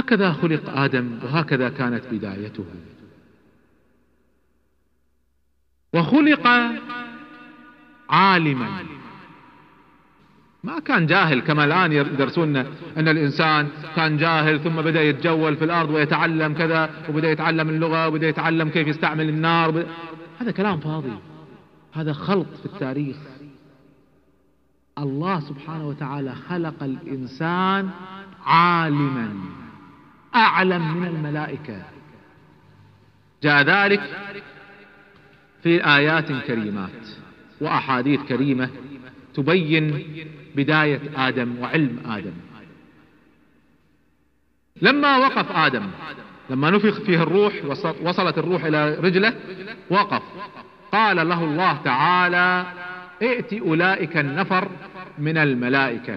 هكذا خلق آدم وهكذا كانت بدايته. وخلق عالما. ما كان جاهل كما الآن يدرسون أن الإنسان كان جاهل ثم بدأ يتجول في الأرض ويتعلم كذا وبدأ يتعلم اللغة وبدأ يتعلم كيف يستعمل النار. هذا كلام فاضي. هذا خلط في التاريخ. الله سبحانه وتعالى خلق الإنسان عالما. أعلم من الملائكة. جاء ذلك في آيات كريمات وأحاديث كريمة تبين بداية آدم وعلم آدم. لما وقف آدم لما نفخ فيه الروح وصلت الروح إلى رجله وقف. قال له الله تعالى ائت أولئك النفر من الملائكة.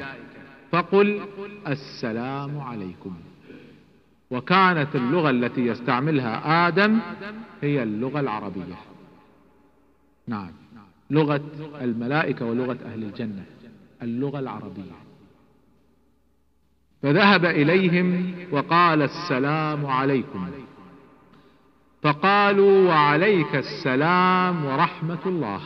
فقل السلام عليكم. وكانت اللغة التي يستعملها آدم هي اللغة العربية. نعم. لغة الملائكة ولغة أهل الجنة. اللغة العربية. فذهب إليهم وقال السلام عليكم. فقالوا وعليك السلام ورحمة الله.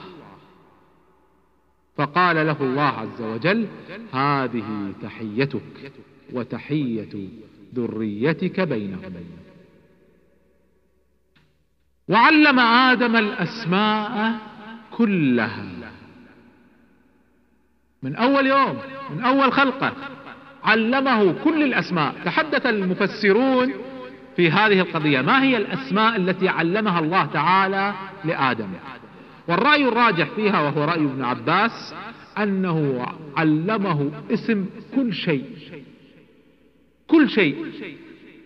فقال له الله عز وجل هذه تحيتك وتحية ذريتك بينهم. وعلم آدم الأسماء كلها. من أول يوم من أول خلقة علمه كل الأسماء. تحدث المفسرون في هذه القضية ما هي الأسماء التي علمها الله تعالى لآدم؟ والرأي الراجح فيها وهو رأي ابن عباس أنه علمه اسم كل شيء. كل شيء.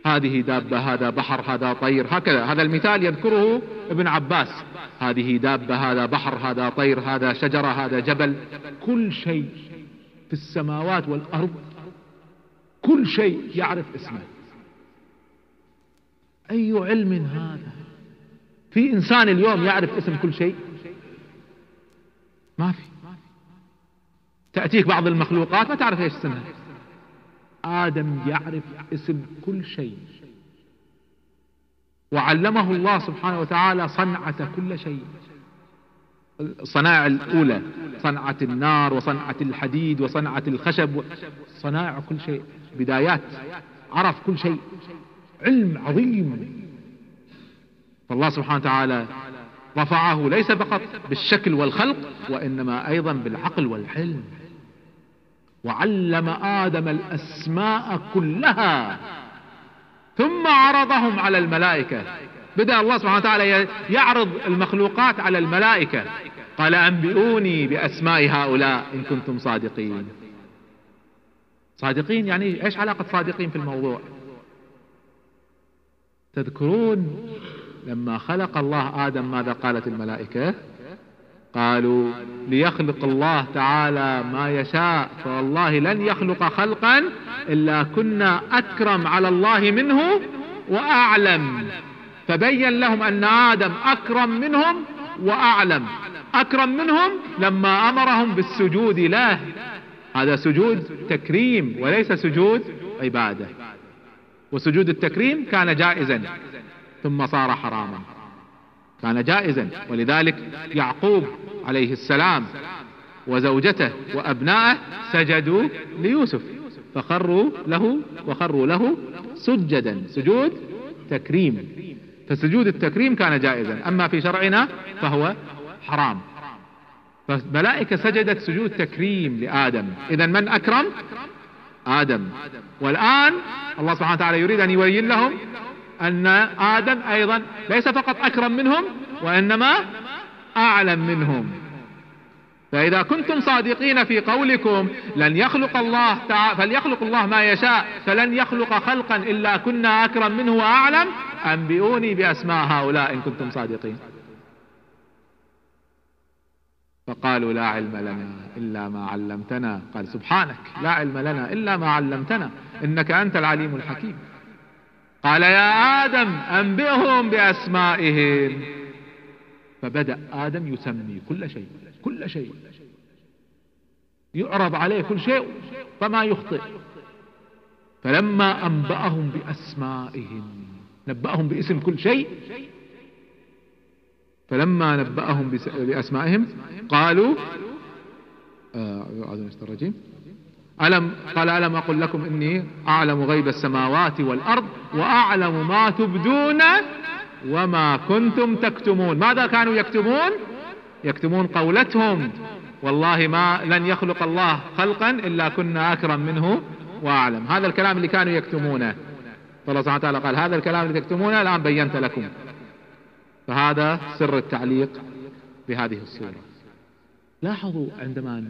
هذه دابة هذا بحر هذا طير هكذا. هذا المثال يذكره ابن عباس. هذه دابة هذا بحر هذا طير هذا شجرة هذا جبل. كل شيء في السماوات والأرض. كل شيء يعرف اسمه. أي علم هذا؟ في إنسان اليوم يعرف اسم كل شيء؟ ما في. تأتيك بعض المخلوقات ما تعرف إيش اسمها. آدم يعرف اسم كل شيء. وعلمه الله سبحانه وتعالى صنعة كل شيء. الصنائع الأولى صنعة النار وصنعة الحديد وصنعة الخشب صنائع كل شيء بدايات عرف كل شيء علم عظيم. فالله سبحانه وتعالى رفعه ليس فقط بالشكل والخلق وإنما أيضا بالعقل والحلم. وعلم آدم الأسماء كلها. ثم عرضهم على الملائكة. بدأ الله سبحانه وتعالى يعرض المخلوقات على الملائكة. قال أنبئوني بأسماء هؤلاء إن كنتم صادقين. صادقين يعني إيش علاقة صادقين في الموضوع؟ تذكرون لما خلق الله آدم ماذا قالت الملائكة؟ قالوا ليخلق الله تعالى ما يشاء فوالله لن يخلق خلقا إلا كنا أكرم على الله منه وأعلم. فبين لهم أن آدم أكرم منهم وأعلم. أكرم منهم لما أمرهم بالسجود له. هذا سجود تكريم وليس سجود عبادة. وسجود التكريم كان جائزا ثم صار حراما. كان جائزا. ولذلك يعقوب عليه السلام وزوجته وأبنائه سجدوا ليوسف فخروا له وخروا له سجدا سجود تكريم. فسجود التكريم كان جائزا. أما في شرعنا فهو حرام. فملائكة سجدت سجود تكريم لآدم. إذا من أكرم؟ آدم. والآن الله سبحانه وتعالى يريد أن يبين لهم أن آدم أيضا ليس فقط أكرم منهم وإنما أعلم منهم. فإذا كنتم صادقين في قولكم لن يخلق الله تعالى فليخلق الله ما يشاء فلن يخلق خلقا إلا كنا أكرم منه وأعلم أنبئوني بأسماء هؤلاء إن كنتم صادقين. فقالوا لا علم لنا إلا ما علمتنا. قال سبحانك لا علم لنا إلا ما علمتنا إنك أنت العليم الحكيم. قال يا آدم أنبئهم بأسمائهم. فبدأ آدم يسمي كل شيء كل شيء. يعرض عليه كل شيء فما يخطئ. فلما أنبأهم بأسمائهم نبأهم باسم كل شيء. فلما نبأهم بأسمائهم قالوا آه الرجيم. ألم قال ألم أقل لكم إني أعلم غيب السماوات والأرض وأعلم ما تبدون وما كنتم تكتمون. ماذا كانوا يكتمون؟ يكتمون قولتهم. والله ما لن يخلق الله خلقا إلا كنا أكرم منه وأعلم. هذا الكلام اللي كانوا يكتمونه. فالله سبحانه وتعالى قال هذا الكلام اللي تكتمونه الآن بينت لكم. فهذا سر التعليق بهذه الصورة لاحظوا عندما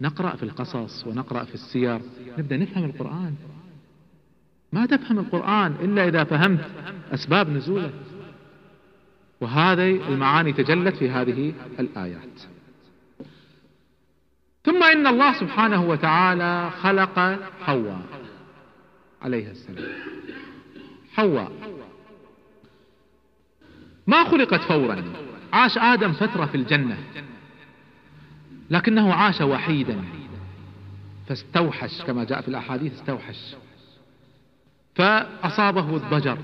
نقرأ في القصص ونقرأ في السير. نبدأ نفهم القرآن. ما تفهم القرآن إلا إذا فهمت أسباب نزوله. وهذه المعاني تجلت في هذه الآيات. ثم إن الله سبحانه وتعالى خلق حواء عليها السلام. حواء. ما خلقت فورا. عاش آدم فترة في الجنة. لكنه عاش وحيدا. فاستوحش كما جاء في الأحاديث استوحش. فأصابه الضجر.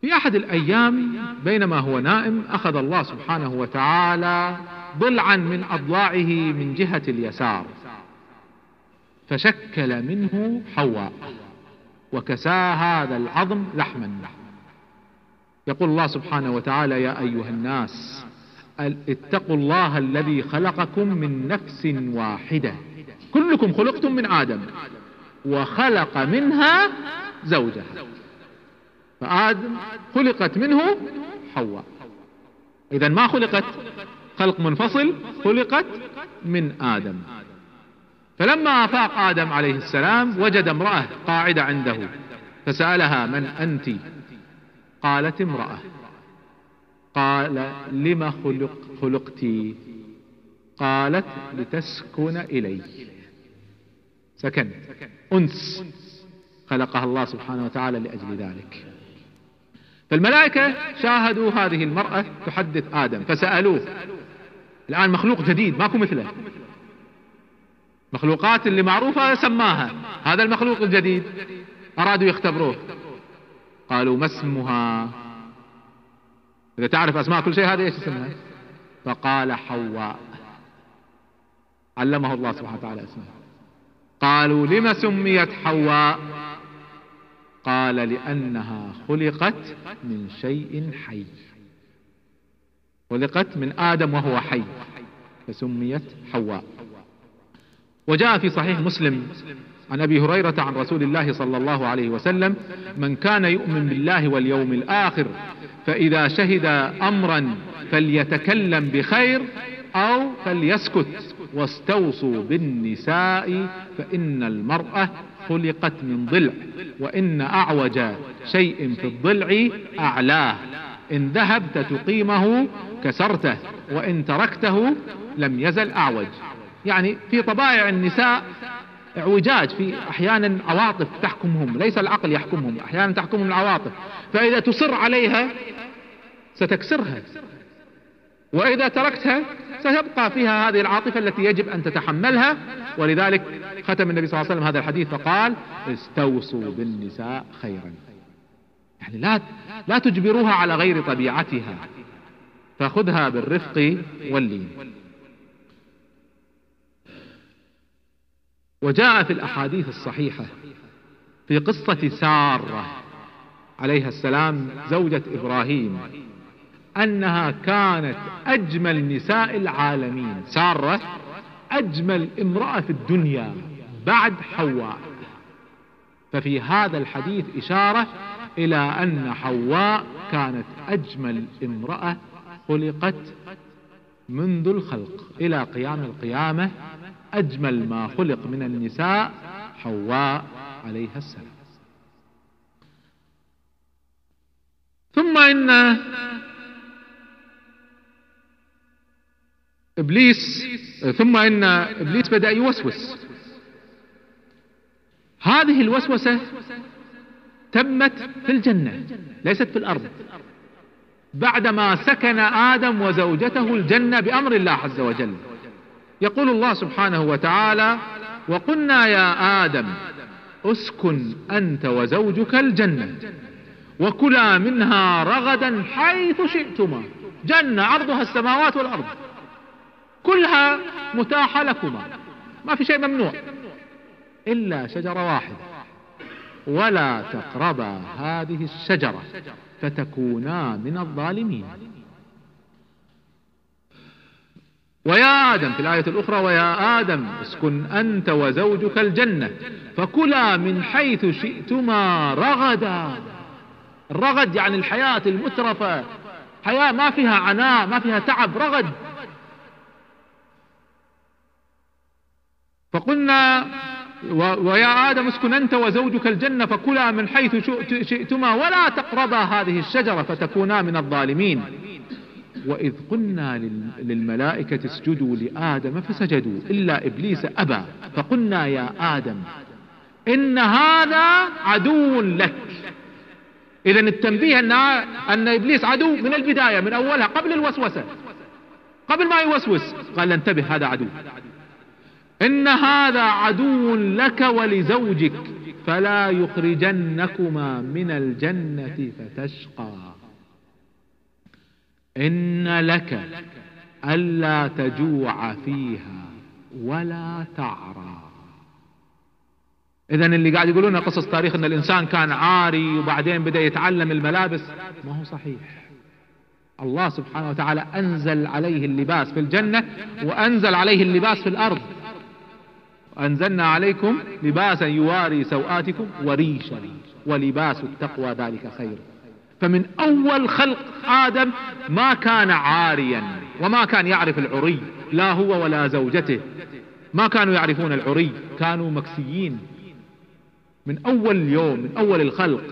في أحد الأيام بينما هو نائم أخذ الله سبحانه وتعالى ضلعا من أضلاعه من جهة اليسار. فشكل منه حواء وكسا هذا العظم لحما. يقول الله سبحانه وتعالى يا أيها الناس اتقوا الله الذي خلقكم من نفس واحدة. كلكم خلقتم من آدم. وخلق منها زوجها. فآدم خلقت منه حواء. إذا ما خلقت؟ خلق منفصل خلقت من آدم. فلما أفاق آدم عليه السلام وجد امرأة قاعدة عنده فسألها من أنت؟ قالت امرأة. قال لم خلق خلقت؟ قالت لتسكن إلي. سكن. أنس خلقها الله سبحانه وتعالى لأجل ذلك. فالملائكة شاهدوا هذه المرأة تحدث آدم فسألوه الآن مخلوق جديد ماكو مثله. مخلوقات اللي معروفة سماها هذا المخلوق الجديد أرادوا يختبروه. قالوا ما اسمها؟ إذا تعرف أسماء كل شيء هذا إيش اسمها؟ فقال حواء. علمه الله سبحانه وتعالى اسمها. قالوا لم سميت حواء؟ قال لأنها خلقت من شيء حي. خلقت من آدم وهو حي. فسميت حواء. وجاء في صحيح مسلم عن أبي هريرة عن رسول الله صلى الله عليه وسلم من كان يؤمن بالله واليوم الآخر فإذا شهد أمرا فليتكلم بخير أو فليسكت واستوصوا بالنساء فإن المرأة خلقت من ضلع وإن أعوج شيء في الضلع أعلاه إن ذهبت تقيمه كسرته وإن تركته لم يزل أعوج. يعني في طبائع النساء اعوجاج في أحيانا عواطف تحكمهم ليس العقل يحكمهم أحيانا تحكمهم العواطف. فإذا تصر عليها ستكسرها. وإذا تركتها سيبقى فيها هذه العاطفة التي يجب أن تتحملها. ولذلك ختم النبي صلى الله عليه وسلم هذا الحديث فقال استوصوا بالنساء خيرا. يعني لا لا تجبروها على غير طبيعتها. فخذها بالرفق واللين. وجاء في الأحاديث الصحيحة في قصة سارة عليها السلام زوجة إبراهيم أنها كانت أجمل نساء العالمين. سارة أجمل امرأة في الدنيا بعد حواء. ففي هذا الحديث إشارة إلى أن حواء كانت أجمل امرأة خلقت منذ الخلق إلى قيام القيامة أجمل ما خلق من النساء حواء عليها السلام. ثم إن إبليس ثم إن إبليس بدأ يوسوس. هذه الوسوسة تمت في الجنة ليست في الأرض. بعدما سكن آدم وزوجته الجنة بأمر الله عز وجل. يقول الله سبحانه وتعالى وقلنا يا آدم اسكن أنت وزوجك الجنة وكلا منها رغدا حيث شئتما. جنة عرضها السماوات والأرض. كلها متاحة لكما. ما في شيء ممنوع. إلا شجرة واحدة. ولا تقربا هذه الشجرة فتكونا من الظالمين. ويا آدم في الآية الأخرى ويا آدم اسكن أنت وزوجك الجنة فكلا من حيث شئتما رغدا. الرغد يعني الحياة المترفة. حياة ما فيها عناء ما فيها تعب رغد. فقلنا ويا آدم اسكن أنت وزوجك الجنة فكلا من حيث شئتما ولا تقربا هذه الشجرة فتكونا من الظالمين. وإذ قلنا للملائكة اسجدوا لآدم فسجدوا إلا إبليس أبى فقلنا يا آدم إن هذا عدو لك. إذا التنبيه أن, أن إبليس عدو من البداية من أولها قبل الوسوسة. قبل ما يوسوس قال انتبه هذا عدو. إن هذا عدو لك ولزوجك فلا يخرجنكما من الجنة فتشقى. إن لك ألا تجوع فيها ولا تعرى. إذا اللي قاعد يقولون قصص تاريخ أن الإنسان كان عاري وبعدين بدأ يتعلم الملابس ما هو صحيح. الله سبحانه وتعالى أنزل عليه اللباس في الجنة وأنزل عليه اللباس في الأرض. أنزلنا عليكم لباسا يواري سوآتكم وريشا ولباس التقوى ذلك خير. فمن أول خلق آدم ما كان عاريا وما كان يعرف العري لا هو ولا زوجته. ما كانوا يعرفون العري كانوا مكسيين. من أول يوم من أول الخلق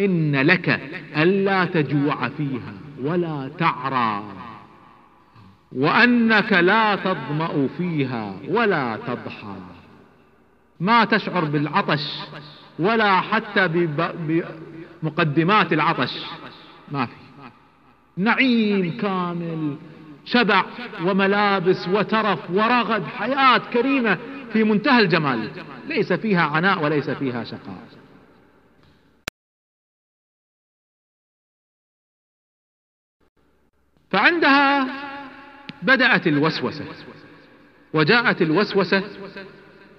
إن لك ألا تجوع فيها ولا تعرى وأنك لا تظمأ فيها ولا تضحى. ما تشعر بالعطش ولا حتى بمقدمات العطش. ما في. نعيم كامل شبع وملابس وترف ورغد حياة كريمة في منتهى الجمال. ليس فيها عناء وليس فيها شقاء. فعندها بدأت الوسوسة وجاءت الوسوسة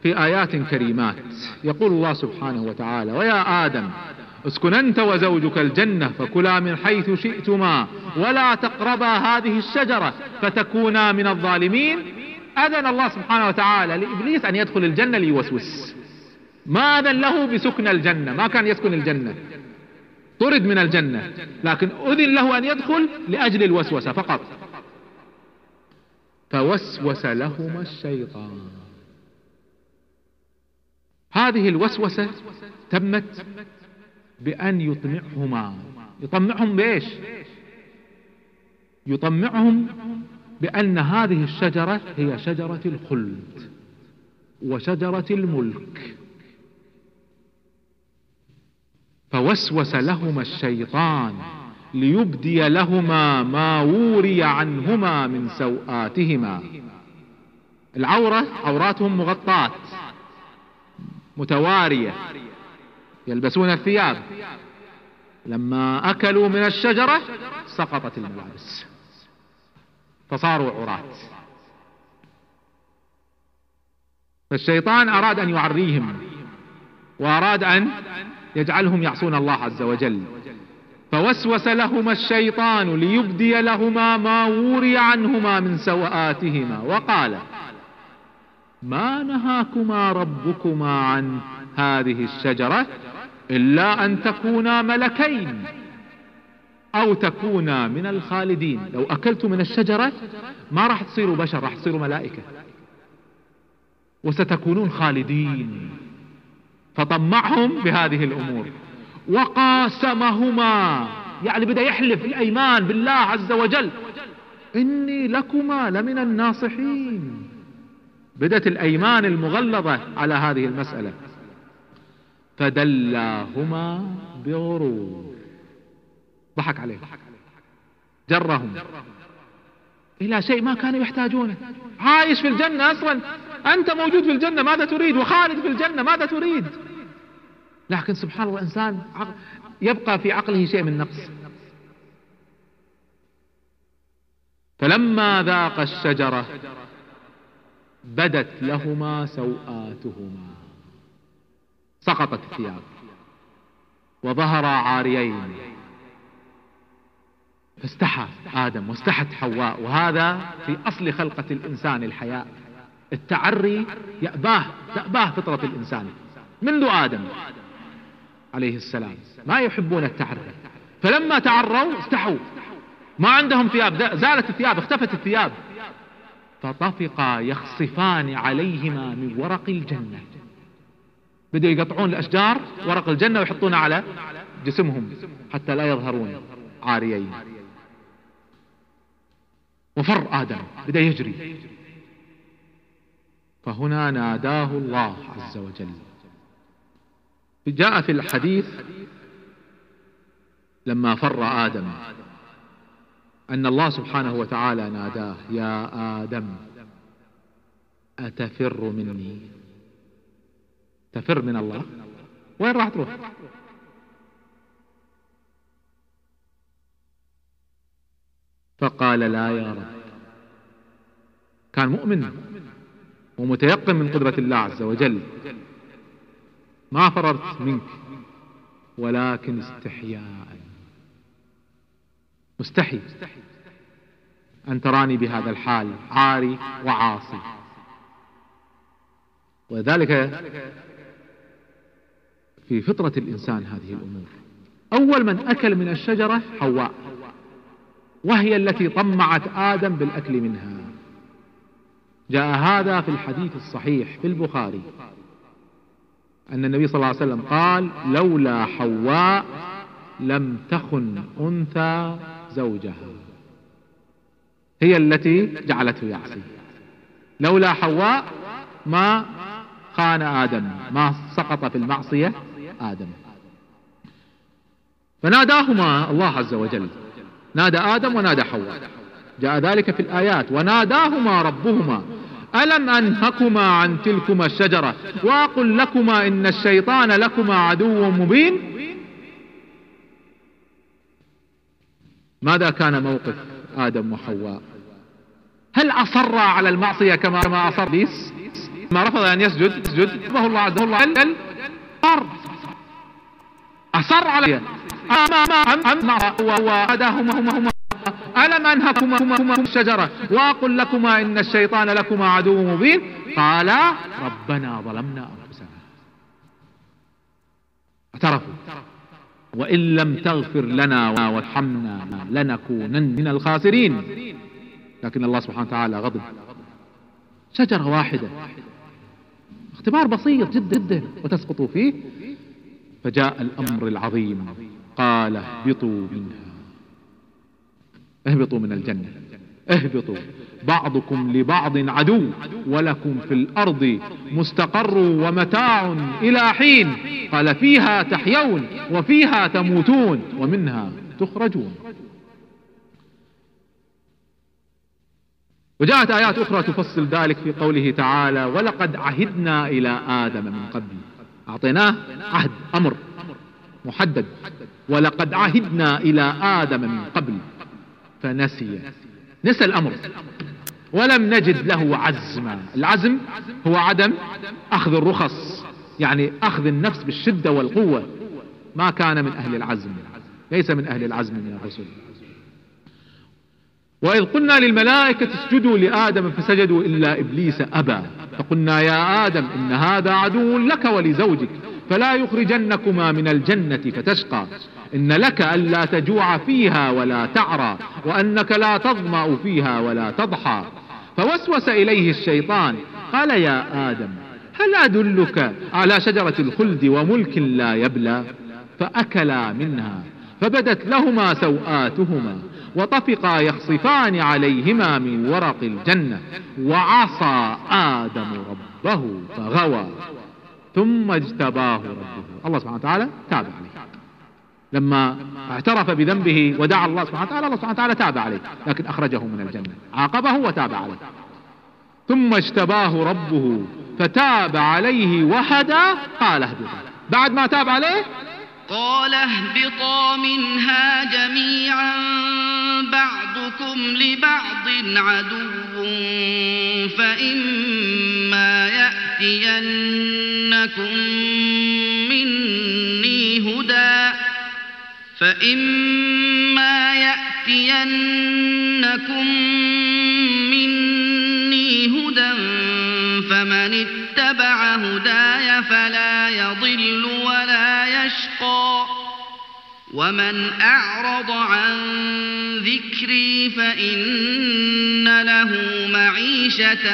في آيات كريمات. يقول الله سبحانه وتعالى ويا آدم اسكن أنت وزوجك الجنة فكلا من حيث شئتما ولا تقربا هذه الشجرة فتكونا من الظالمين. أذن الله سبحانه وتعالى لإبليس أن يدخل الجنة ليوسوس. ما أذن له بسكن الجنة؟ ما كان يسكن الجنة. طرد من الجنة. لكن أذن له أن يدخل لأجل الوسوسة فقط. فوسوس لهما الشيطان. هذه الوسوسة تمت بأن يطمعهما. يطمعهم بإيش؟ يطمعهم بأن هذه الشجرة هي شجرة الخلد وشجرة الملك. فوسوس لهما الشيطان ليبدي لهما ما وري عنهما من سوآتهما. العورة عوراتهم مغطاة متوارية. يلبسون الثياب. لما أكلوا من الشجرة سقطت الملابس. فصاروا عراة. فالشيطان أراد أن يعريهم وأراد أن يجعلهم يعصون الله عز وجل. فوسوس لهما الشيطان ليبدي لهما ما وري عنهما من سوآتهما وقال ما نهاكما ربكما عن هذه الشجرة إلا أن تكونا ملكين أو تكونا من الخالدين. لو أكلت من الشجرة ما راح تصيروا بشر راح تصيروا ملائكة. وستكونون خالدين. فطمعهم بهذه الأمور. وقاسمهما. يعني بدأ يحلف الأيمان بالله عز وجل. إني لكما لمن الناصحين. بدت الأيمان المغلظة على هذه المسألة. فدلاهما بغرور. ضحك عليه جرهم. إلى شيء ما كانوا يحتاجونه. عايش في الجنة أصلا. أنت موجود في الجنة ماذا تريد؟ وخالد في الجنة ماذا تريد؟ لكن سبحان الله الإنسان يبقى في عقله شيء من نقص. فلما ذاق الشجرة بدت لهما سوآتهما. سقطت الثياب وظهر عاريين. فاستحى آدم واستحت حواء وهذا في أصل خلقة الإنسان الحياء. التعري يأباه تأباه فطرة الإنسان. منذ آدم عليه السلام ما يحبون التعري. فلما تعروا استحوا. ما عندهم ثياب زالت الثياب اختفت الثياب. فطفقا يخصفان عليهما من ورق الجنة. بدأوا يقطعون الأشجار ورق الجنة ويحطونها على جسمهم حتى لا يظهرون عاريين. وفر آدم بدأ يجري. فهنا ناداه الله عز وجل. جاء في الحديث لما فر آدم. أن الله سبحانه وتعالى ناداه يا آدم أتفر مني؟ تفر من الله. وين راح تروح؟ فقال لا يا رب. كان مؤمن ومتيقن من قدرة الله عز وجل. ما فررت منك ولكن استحياء. مستحي أن تراني بهذا الحال عاري وعاصي. وذلك في فطرة الإنسان هذه الأمور. أول من أكل من الشجرة حواء وهي التي طمعت آدم بالأكل منها. جاء هذا في الحديث الصحيح في البخاري. أن النبي صلى الله عليه وسلم قال لولا حواء لم تخن أنثى زوجها. هي التي جعلته يعصي. لولا حواء ما خان آدم ما سقط في المعصية آدم. فناداهما الله عز وجل. نادى آدم ونادى حواء. جاء ذلك في الآيات. وناداهما ربهما. ألم أنهكما عن تلكما الشجرة؟ وأقل لكما إن الشيطان لكما عدو مبين. ماذا كان موقف آدم وحواء؟ هل أصر على المعصية كما أصر بيس ما رفض أن يسجد. يسجد. الله عز وجل. أصر على أما ما وأداهما هما هما. ألم أنهكما هما الشجرة؟ وأقل لكما إن الشيطان لكما عدو مبين. قالا ربنا ظلمنا أنفسنا. اعترفوا. وإن لم تغفر لنا وارحمنا لنكونن من الخاسرين. لكن الله سبحانه وتعالى غضب. شجرة واحدة. اختبار بسيط جدا جدا. وتسقطوا فيه. فجاء الأمر العظيم. قال اهبطوا منها. اهبطوا من الجنة. اهبطوا. بعضكم لبعض عدو ولكم في الأرض مستقر ومتاع إلى حين. قال فيها تحيون وفيها تموتون ومنها تخرجون. وجاءت آيات أخرى تفصل ذلك في قوله تعالى ولقد عهدنا إلى آدم من قبل. أعطيناه عهد أمر محدد. ولقد عهدنا إلى آدم من قبل فنسي. نسى الأمر. ولم نجد له عزما. العزم هو عدم أخذ الرخص يعني أخذ النفس بالشدة والقوة. ما كان من أهل العزم. ليس من أهل العزم من الرسل. وإذ قلنا للملائكة اسجدوا لآدم فسجدوا إلا إبليس أبى. فقلنا يا آدم إن هذا عدو لك ولزوجك فلا يخرجنكما من الجنة فتشقى. إن لك ألا تجوع فيها ولا تعرى وأنك لا تظمأ فيها ولا تضحى. فوسوس إليه الشيطان قال يا آدم هل أدلك على شجرة الخلد وملك لا يبلى؟ فأكلا منها فبدت لهما سوآتهما. وطفقا يخصفان عليهما من ورق الجنة وعصى آدم ربه فغوى. ثم اجتباه ربه. الله سبحانه وتعالى تاب عليه. لما اعترف بذنبه ودعا الله سبحانه وتعالى الله سبحانه وتعالى تاب عليه لكن أخرجه من الجنة. عاقبه وتاب عليه. ثم اجتباه ربه فتاب عليه وهدى قال اهبطا. بعد ما تاب عليه؟ قال اهبطا منها جميعا. بعضكم لبعض عدو فإما يأتينكم مني هدى فإما يأتينكم مني هدى فمن اتبع هداي فلا يضل ولا ومن أعرض عن ذكري فإن له معيشة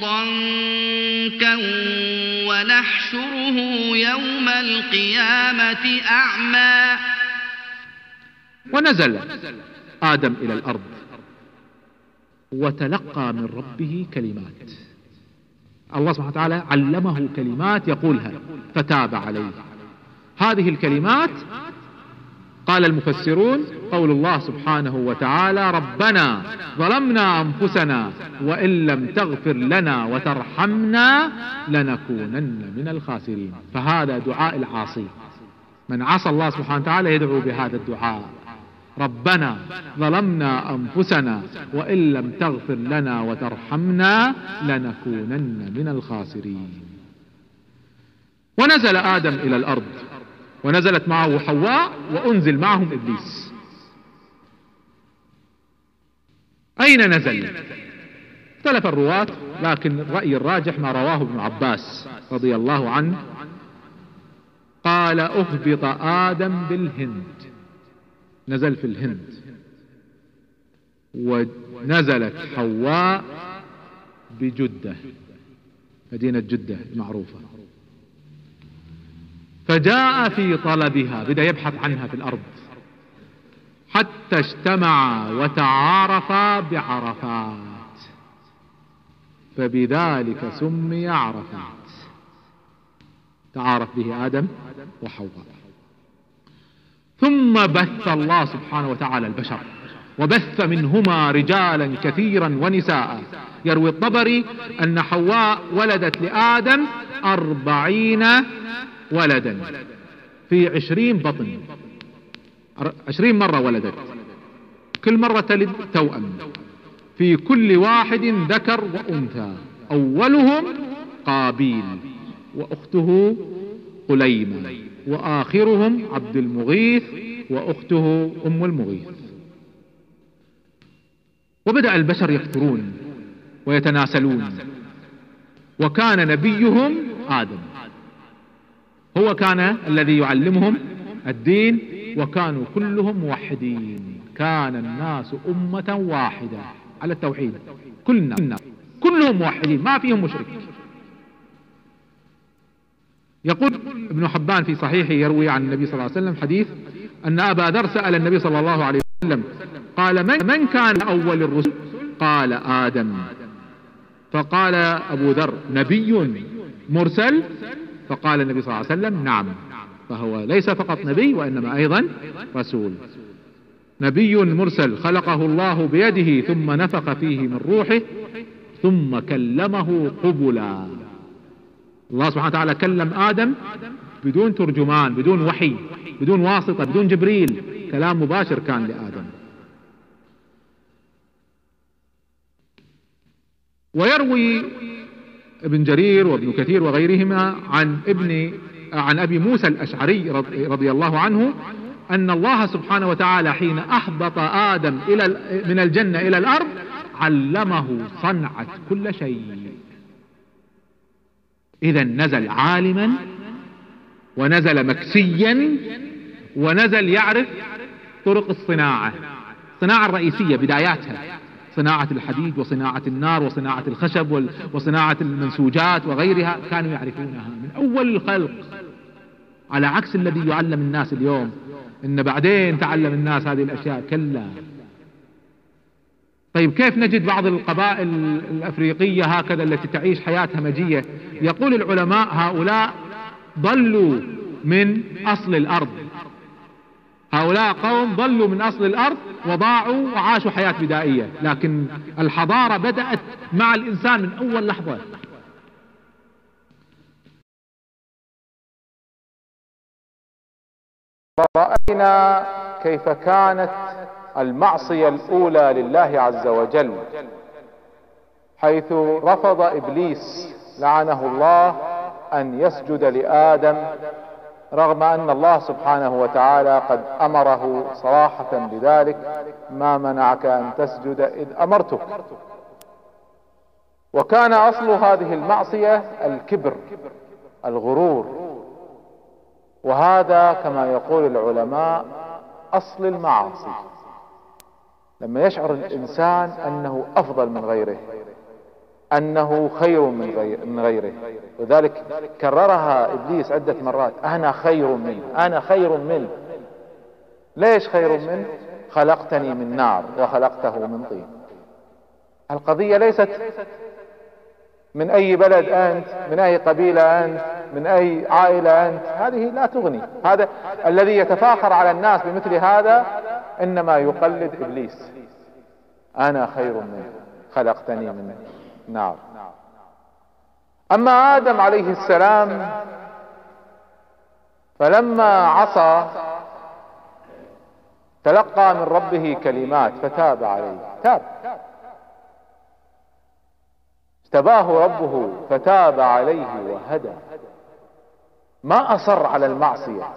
ضنكا ونحشره يوم القيامة أعمى ونزل آدم إلى الأرض وتلقى من ربه كلمات. الله سبحانه وتعالى علمه كلمات يقولها فتاب عليه. هذه الكلمات قال المفسرون قول الله سبحانه وتعالى ربنا ظلمنا أنفسنا وإن لم تغفر لنا وترحمنا لنكونن من الخاسرين. فهذا دعاء العاصي. من عصى الله سبحانه وتعالى يدعو بهذا الدعاء. ربنا ظلمنا أنفسنا وإن لم تغفر لنا وترحمنا لنكونن من الخاسرين. ونزل آدم إلى الأرض. ونزلت معه حواء وأنزل معهم إبليس. أين نزل؟ اختلف الرواة لكن الرأي الراجح ما رواه ابن عباس رضي الله عنه. قال أهبط آدم بالهند. نزل في الهند. ونزلت حواء بجدة مدينة جدة المعروفة فجاء في طلبها بدأ يبحث عنها في الأرض. حتى اجتمعا وتعارفا بعرفات. فبذلك سمي عرفات. تعارف به آدم وحواء. ثم بث الله سبحانه وتعالى البشر وبث منهما رجالا كثيرا ونساء. يروي الطبري أن حواء ولدت لآدم أربعين ولدا. في عشرين بطن. عشرين مرة ولدت. كل مرة تلد توأم. في كل واحد ذكر وأنثى. أولهم قابيل وأخته قليمة وآخرهم عبد المغيث وأخته أم المغيث. وبدأ البشر يكثرون ويتناسلون. وكان نبيهم آدم. هو كان الذي يعلمهم الدين وكانوا كلهم موحدين. كان الناس أمة واحدة على التوحيد. كلنا. كلهم موحدين ما فيهم مشرك. يقول ابن حبان في صحيحه يروي عن النبي صلى الله عليه وسلم حديث أن أبا ذر سأل النبي صلى الله عليه وسلم قال من, من كان أول الرسل؟ قال آدم. فقال أبو ذر نبي مرسل فقال النبي صلى الله عليه وسلم نعم. فهو ليس فقط نبي وإنما أيضا رسول. نبي مرسل خلقه الله بيده ثم نفخ فيه من روحه ثم كلمه قبلا. الله سبحانه وتعالى كلم آدم بدون ترجمان بدون وحي بدون واسطة بدون جبريل. كلام مباشر كان لآدم. ويروي ابن جرير وابن كثير وغيرهما عن ابن عن أبي موسى الأشعري رضي الله عنه أن الله سبحانه وتعالى حين اهبط آدم إلى من الجنة إلى الأرض علمه صنعة كل شيء. إذا نزل عالما ونزل مكسيا ونزل يعرف طرق الصناعة الصناعه الرئيسيه بداياتها. صناعة الحديد وصناعة النار وصناعة الخشب وصناعة المنسوجات وغيرها كانوا يعرفونها من أول الخلق. على عكس الذي يعلم الناس اليوم إن بعدين تعلم الناس هذه الأشياء كلا. طيب كيف نجد بعض القبائل الأفريقية هكذا التي تعيش حياة همجية يقول العلماء هؤلاء ضلوا من أصل الأرض. هؤلاء قوم ضلوا من أصل الأرض وضاعوا وعاشوا حياة بدائية. لكن الحضارة بدأت مع الإنسان من أول لحظة. ورأينا كيف كانت المعصية الأولى لله عز وجل حيث رفض إبليس لعنه الله أن يسجد لآدم رغم أن الله سبحانه وتعالى قد أمره صراحة بذلك ما منعك أن تسجد إذ أمرتك. وكان أصل هذه المعصية الكبر الغرور. وهذا كما يقول العلماء أصل المعاصي. لما يشعر الإنسان أنه أفضل من غيره. أنه خير من, غير من غيره. وذلك كررها إبليس عدة مرات. أنا خير منه. أنا خير منه. ليش خير منه؟ خلقتني من نار وخلقته من طين. القضية ليست من أي بلد أنت من أي قبيلة أنت من أي عائلة أنت. هذه لا تغني. هذا الذي يتفاخر على الناس بمثل هذا إنما يقلد إبليس. أنا خير منه. خلقتني من نار أما آدم عليه السلام فلما عصى تلقى من ربه كلمات فتاب عليه. تاب. اجتباه ربه فتاب عليه وهدى. ما أصر على المعصية.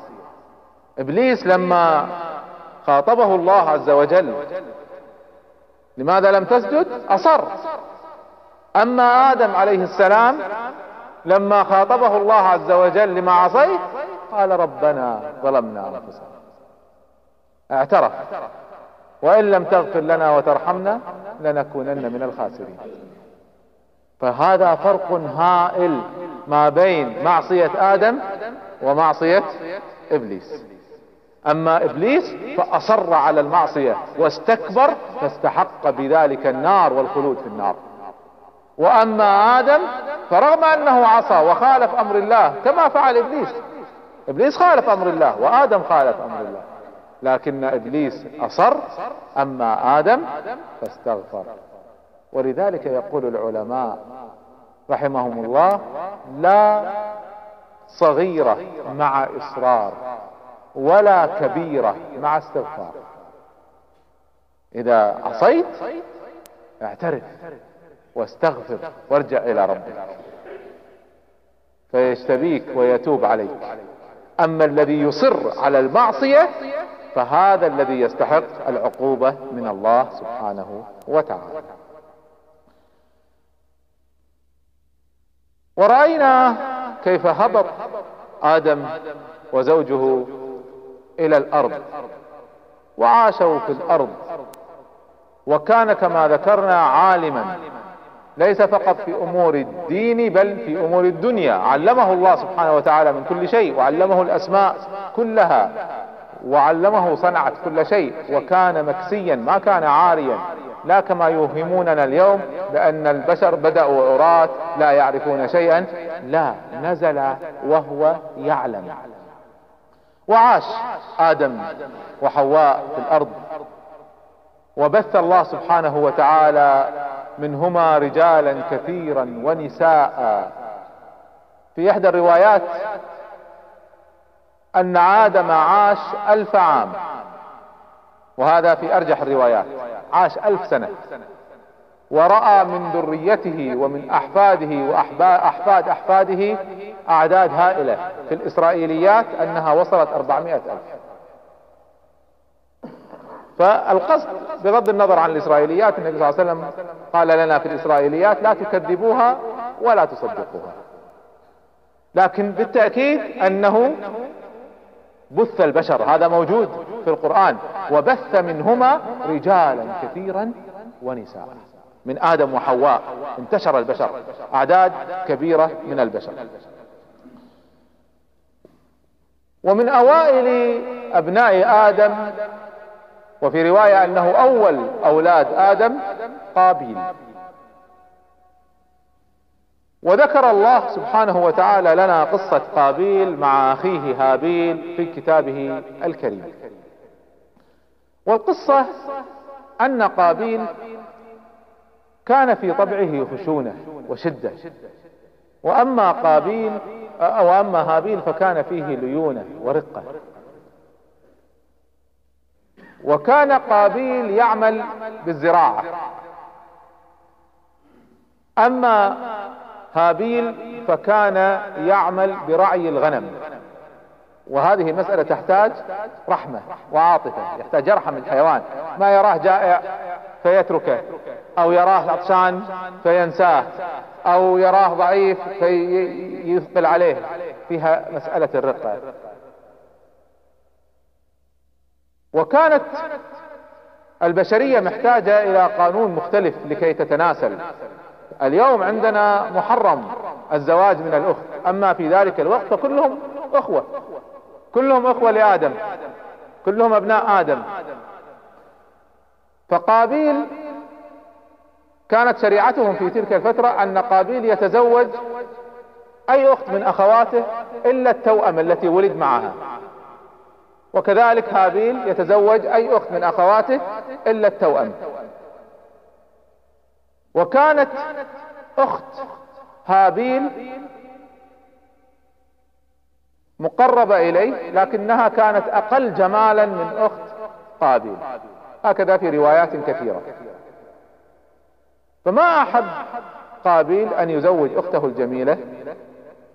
إبليس لما خاطبه الله عز وجل لماذا لم تسجد؟ أصر. أما آدم عليه السلام لما خاطبه الله عز وجل لما عصيت قال ربنا ظلمنا أنفسنا. اعترف. وإن لم تغفر لنا وترحمنا لنكونن من الخاسرين. فهذا فرق هائل ما بين معصية آدم ومعصية إبليس. أما إبليس فأصر على المعصية واستكبر فاستحق بذلك النار والخلود في النار. وأما آدم فرغم أنه عصى وخالف أمر الله كما فعل إبليس. إبليس خالف أمر الله وآدم خالف أمر الله. لكن إبليس أصر أما آدم فاستغفر. ولذلك يقول العلماء رحمهم الله لا صغيرة مع إصرار ولا كبيرة مع استغفار. إذا عصيت اعترف. واستغفر وارجع إلى ربك. فيجتبيك ويتوب عليك. أما الذي يصر على المعصية فهذا الذي يستحق العقوبة من الله سبحانه وتعالى. ورأينا كيف هبط آدم وزوجه إلى الأرض وعاشوا في الأرض. وكان كما ذكرنا عالما ليس فقط في أمور الدين بل في أمور الدنيا. علمه الله سبحانه وتعالى من كل شيء وعلمه الأسماء كلها وعلمه صنعة كل شيء وكان مكسيا ما كان عاريا. لا كما يوهموننا اليوم بأن البشر بدأوا عراة لا يعرفون شيئا. لا نزل وهو يعلم. وعاش آدم وحواء في الأرض. وبث الله سبحانه وتعالى منهما رجالا كثيرا ونساء. في إحدى الروايات أن آدم عاش ألف عام وهذا في أرجح الروايات عاش ألف سنة ورأى من ذريته ومن أحفاده وأحفاد أحفاده أعداد هائلة. في الإسرائيليات أنها وصلت أربعمائة ألف. فالقصد بغض النظر عن الإسرائيليات النبي صلى الله عليه وسلم قال لنا في الإسرائيليات لا تكذبوها ولا تصدقوها. لكن بالتأكيد أنه بث البشر هذا موجود في القرآن وبث منهما رجالا كثيرا ونساء. من آدم وحواء انتشر البشر أعداد كبيرة من البشر. ومن أوائل أبناء آدم وفي رواية أنه أول أولاد آدم قابيل. وذكر الله سبحانه وتعالى لنا قصة قابيل مع أخيه هابيل في كتابه الكريم. والقصة أن قابيل كان في طبعه خشونة وشدة. وأما قابيل أو أما هابيل فكان فيه ليونة ورقة. وكان قابيل يعمل بالزراعة. أما هابيل فكان يعمل برعي الغنم. وهذه مسألة تحتاج رحمة وعاطفة يحتاج يرحم الحيوان. ما يراه جائع فيتركه أو يراه عطشان فينساه أو يراه ضعيف فيثقل عليه. فيها مسألة الرقة. وكانت البشرية محتاجة إلى قانون مختلف لكي تتناسل. اليوم عندنا محرم الزواج من الأخت. أما في ذلك الوقت فكلهم إخوة. كلهم إخوة لآدم. كلهم أبناء آدم. فقابيل كانت شريعتهم في تلك الفترة أن قابيل يتزوج أي أخت من أخواته إلا التوأم التي ولد معها. وكذلك هابيل يتزوج أي أخت من أخواته إلا التوأم. وكانت أخت هابيل مقربة إليه لكنها كانت أقل جمالا من أخت قابيل. هكذا في روايات كثيرة. فما أحب قابيل أن يزوج أخته الجميلة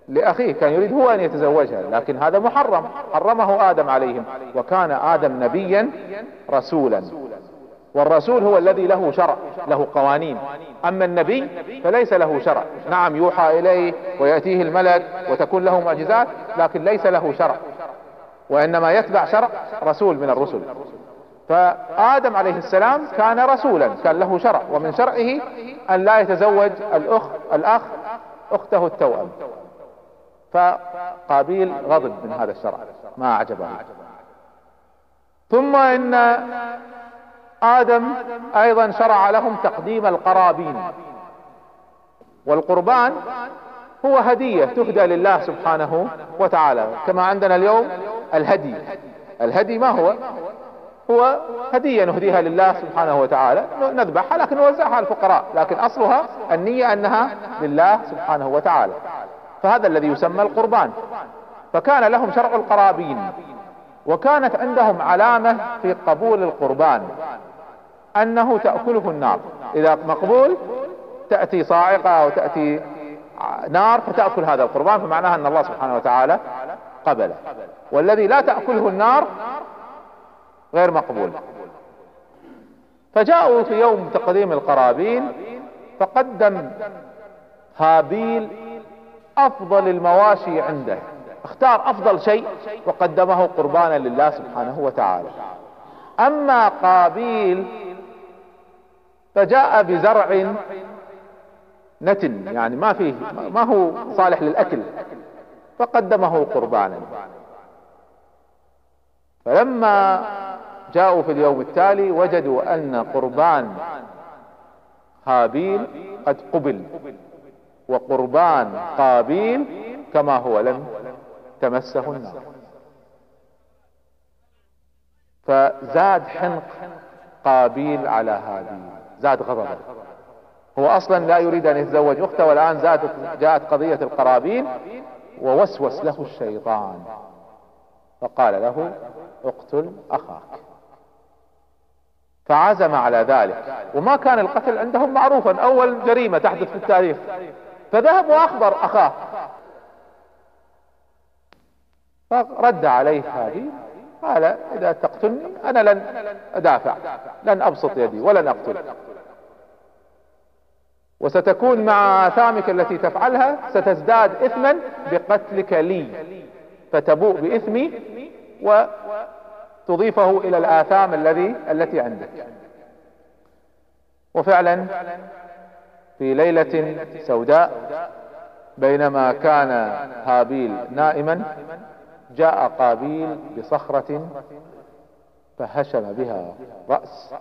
لأخيه كان يريد هو أن يتزوجها لكن هذا محرم. حرمه آدم عليهم وكان آدم نبيا رسولا. والرسول هو الذي له شرع له قوانين. أما النبي فليس له شرع. نعم يوحى إليه ويأتيه الملك وتكون له معجزات لكن ليس له شرع. وإنما يتبع شرع رسول من الرسل. فآدم عليه السلام كان رسولا كان له شرع. ومن شرعه أن لا يتزوج الأخ الأخ أخته التوأم. فقابيل غضب من هذا الشرع. ما أعجبه ثم إن آدم أيضا شرع لهم تقديم القرابين. والقربان هو هدية تهدى لله سبحانه وتعالى. كما عندنا اليوم الهدي. الهدي ما هو؟ هو هدية نهديها لله سبحانه وتعالى. نذبحها لكن نوزعها الفقراء. لكن أصلها النية أنها لله سبحانه وتعالى. فهذا الذي يسمى القربان. فكان لهم شرع القرابين وكانت عندهم علامة في قبول القربان أنه تأكله النار. إذا مقبول تأتي صاعقة أو تأتي نار فتأكل هذا القربان فمعناها أن الله سبحانه وتعالى قبله. والذي لا تأكله النار غير مقبول. فجاءوا في يوم تقديم القرابين فقدم هابيل أفضل المواشي عنده. اختار أفضل شيء وقدمه قربانا لله سبحانه وتعالى. أما قابيل فجاء بزرع نتن يعني ما فيه ما هو صالح للأكل فقدمه قربانا. فلما جاءوا في اليوم التالي وجدوا أن قربان هابيل قد قبل. وقربان قابيل كما هو لم تمسه النار. فزاد حنق قابيل على هابيل زاد غضبه. هو أصلا لا يريد أن يتزوج. أخته والآن زادت جاءت قضية القرابين ووسوس له الشيطان. فقال له اقتل أخاك. فعزم على ذلك. وما كان القتل عندهم معروفا. أول جريمة تحدث في التاريخ. فذهب وأخبر أخاه. فرد عليه هابيل قال إذا تقتلني أنا لن أدافع لن أبسط يدي ولن اقتلك وستكون مع آثامك التي تفعلها ستزداد اثما بقتلك لي فتبوء بإثمي وتضيفه إلى الآثام الذي التي عندك. وفعلا في ليلة سوداء بينما كان هابيل نائما جاء قابيل بصخرة فهشم بها رأس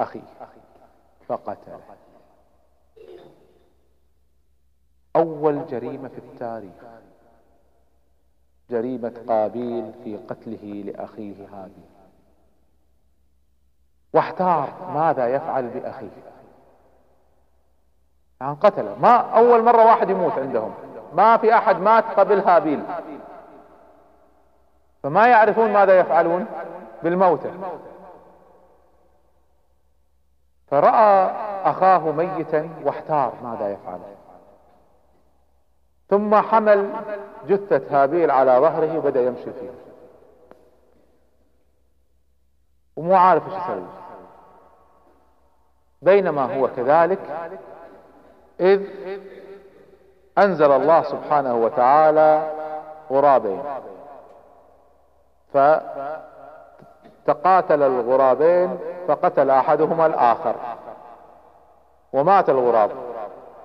أخيه فقتله. أول جريمة في التاريخ جريمة قابيل في قتله لأخيه هابيل. واحتار ماذا يفعل بأخيه. يعني قتله ما أول مرة واحد يموت عندهم. ما في أحد مات قبل هابيل. فما يعرفون ماذا يفعلون؟ بالموتى فرأى أخاه ميتا واحتار ماذا يفعل. ثم حمل جثة هابيل على ظهره وبدأ يمشي فيها ومو عارف إيش يسوي. بينما هو كذلك إذ أنزل الله سبحانه وتعالى غرابين. فتقاتل الغرابين فقتل أحدهما الآخر. ومات الغراب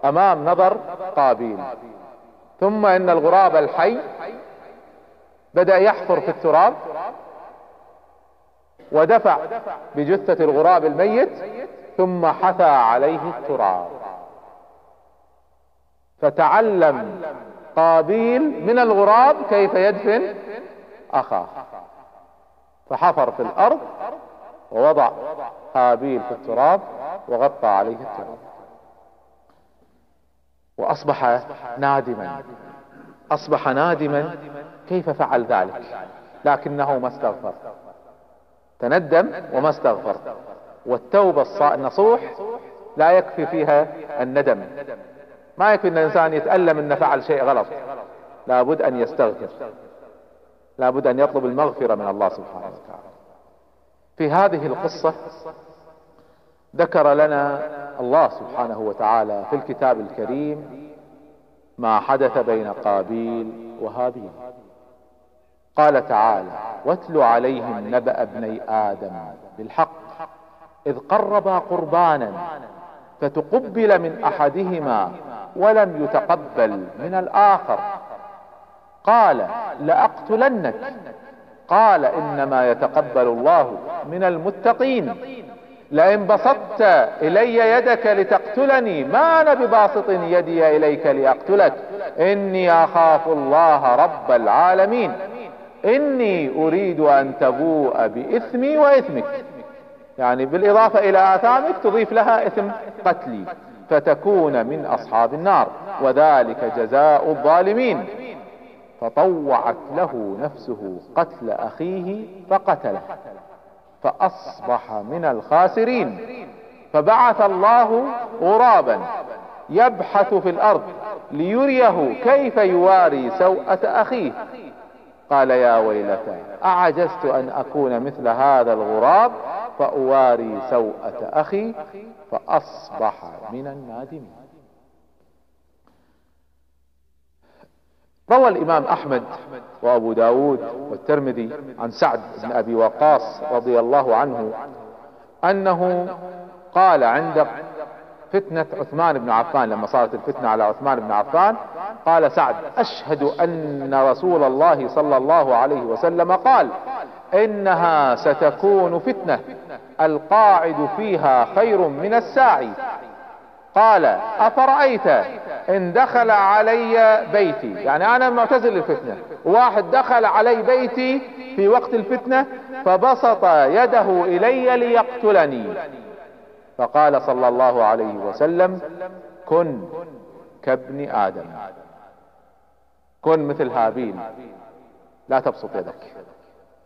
أمام نظر قابيل. ثم إن الغراب الحي بدأ يحفر في التراب ودفع بجثة الغراب الميت ثم حثى عليه التراب. فتعلم قابيل من الغراب كيف يدفن أخاه. فحفر في الأرض ووضع هابيل في التراب وغطى عليه التراب. وأصبح نادما. أصبح نادما. كيف فعل ذلك؟ لكنه ما استغفر. تندم وما استغفر. والتوبة النصوح لا يكفي فيها الندم. ما يكفي إن الإنسان يتألم إنه فعل شيء غلط. لابد أن يستغفر. لابد أن يطلب المغفرة من الله سبحانه وتعالى. في هذه القصة ذكر لنا الله سبحانه وتعالى في الكتاب الكريم ما حدث بين قابيل وهابيل. قال تعالى واتل عليهم نبأ ابني آدم بالحق إذ قربا قربانا فتقبل من أحدهما ولم يتقبل من الآخر. قال لأقتلنك. قال إنما يتقبل الله من المتقين. لئن بسطت إلي يدك لتقتلني ما أنا بباسط يدي إليك لأقتلك. إني أخاف الله رب العالمين. إني أريد أن تبوء بإثمي وإثمك. يعني بالإضافة إلى آثامك تضيف لها إثم قتلي. فتكون من أصحاب النار وذلك جزاء الظالمين. فطوعت له نفسه قتل أخيه فقتله فأصبح من الخاسرين. فبعث الله غرابا يبحث في الأرض ليريه كيف يواري سوءة أخيه. قال يا ويلتى أعجزت أن أكون مثل هذا الغراب؟ فأواري سوءة أخي فأصبح من النادمين. روى الإمام أحمد وأبو داود والترمذي عن سعد بن أبي وقاص رضي الله عنه أنه قال عند فتنة عثمان بن عفان لما صارت الفتنة على عثمان بن عفان قال سعد أشهد أن رسول الله صلى الله عليه وسلم قال إنها ستكون فتنة. القاعد فيها خير من الساعي. قال أفرأيت إن دخل علي بيتي؟ يعني أنا معتزل الفتنة. واحد دخل علي بيتي في وقت الفتنة فبسط يده إلي ليقتلني. فقال صلى الله عليه وسلم كن كابن آدم. كن مثل هابيل. لا تبسط يدك.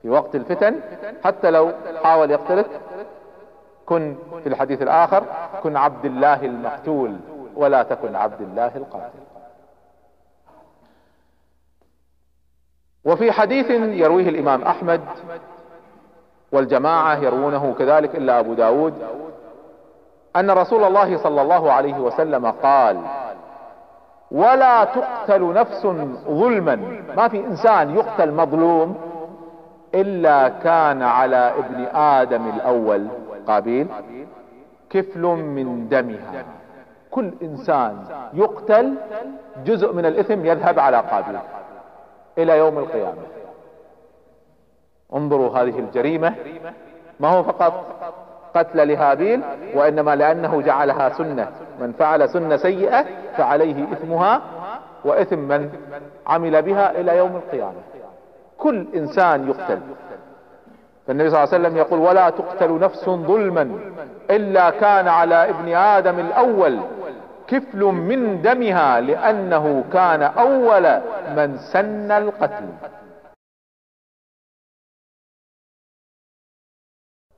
في وقت الفتن حتى لو حاول يقتلك كن في الحديث الآخر كن عبد الله المقتول ولا تكن عبد الله القاتل. وفي حديث يرويه الإمام أحمد والجماعة يروونه كذلك إلا أبو داود أن رسول الله صلى الله عليه وسلم قال ولا تقتل نفس ظلما. ما في إنسان يقتل مظلوم إلا كان على ابن آدم الأول. قابيل كفل من دمها. كل إنسان يقتل جزء من الإثم يذهب على قابيل إلى يوم القيامة. انظروا هذه الجريمة. ما هو فقط قتل لهابيل وإنما لأنه جعلها سنة. من فعل سنة سيئة فعليه إثمها وإثم من عمل بها إلى يوم القيامة. كل إنسان يقتل. فالنبي صلى الله عليه وسلم يقول ولا تقتل نفس ظلما إلا كان على ابن آدم الأول كفل من دمها لأنه كان أول من سن القتل.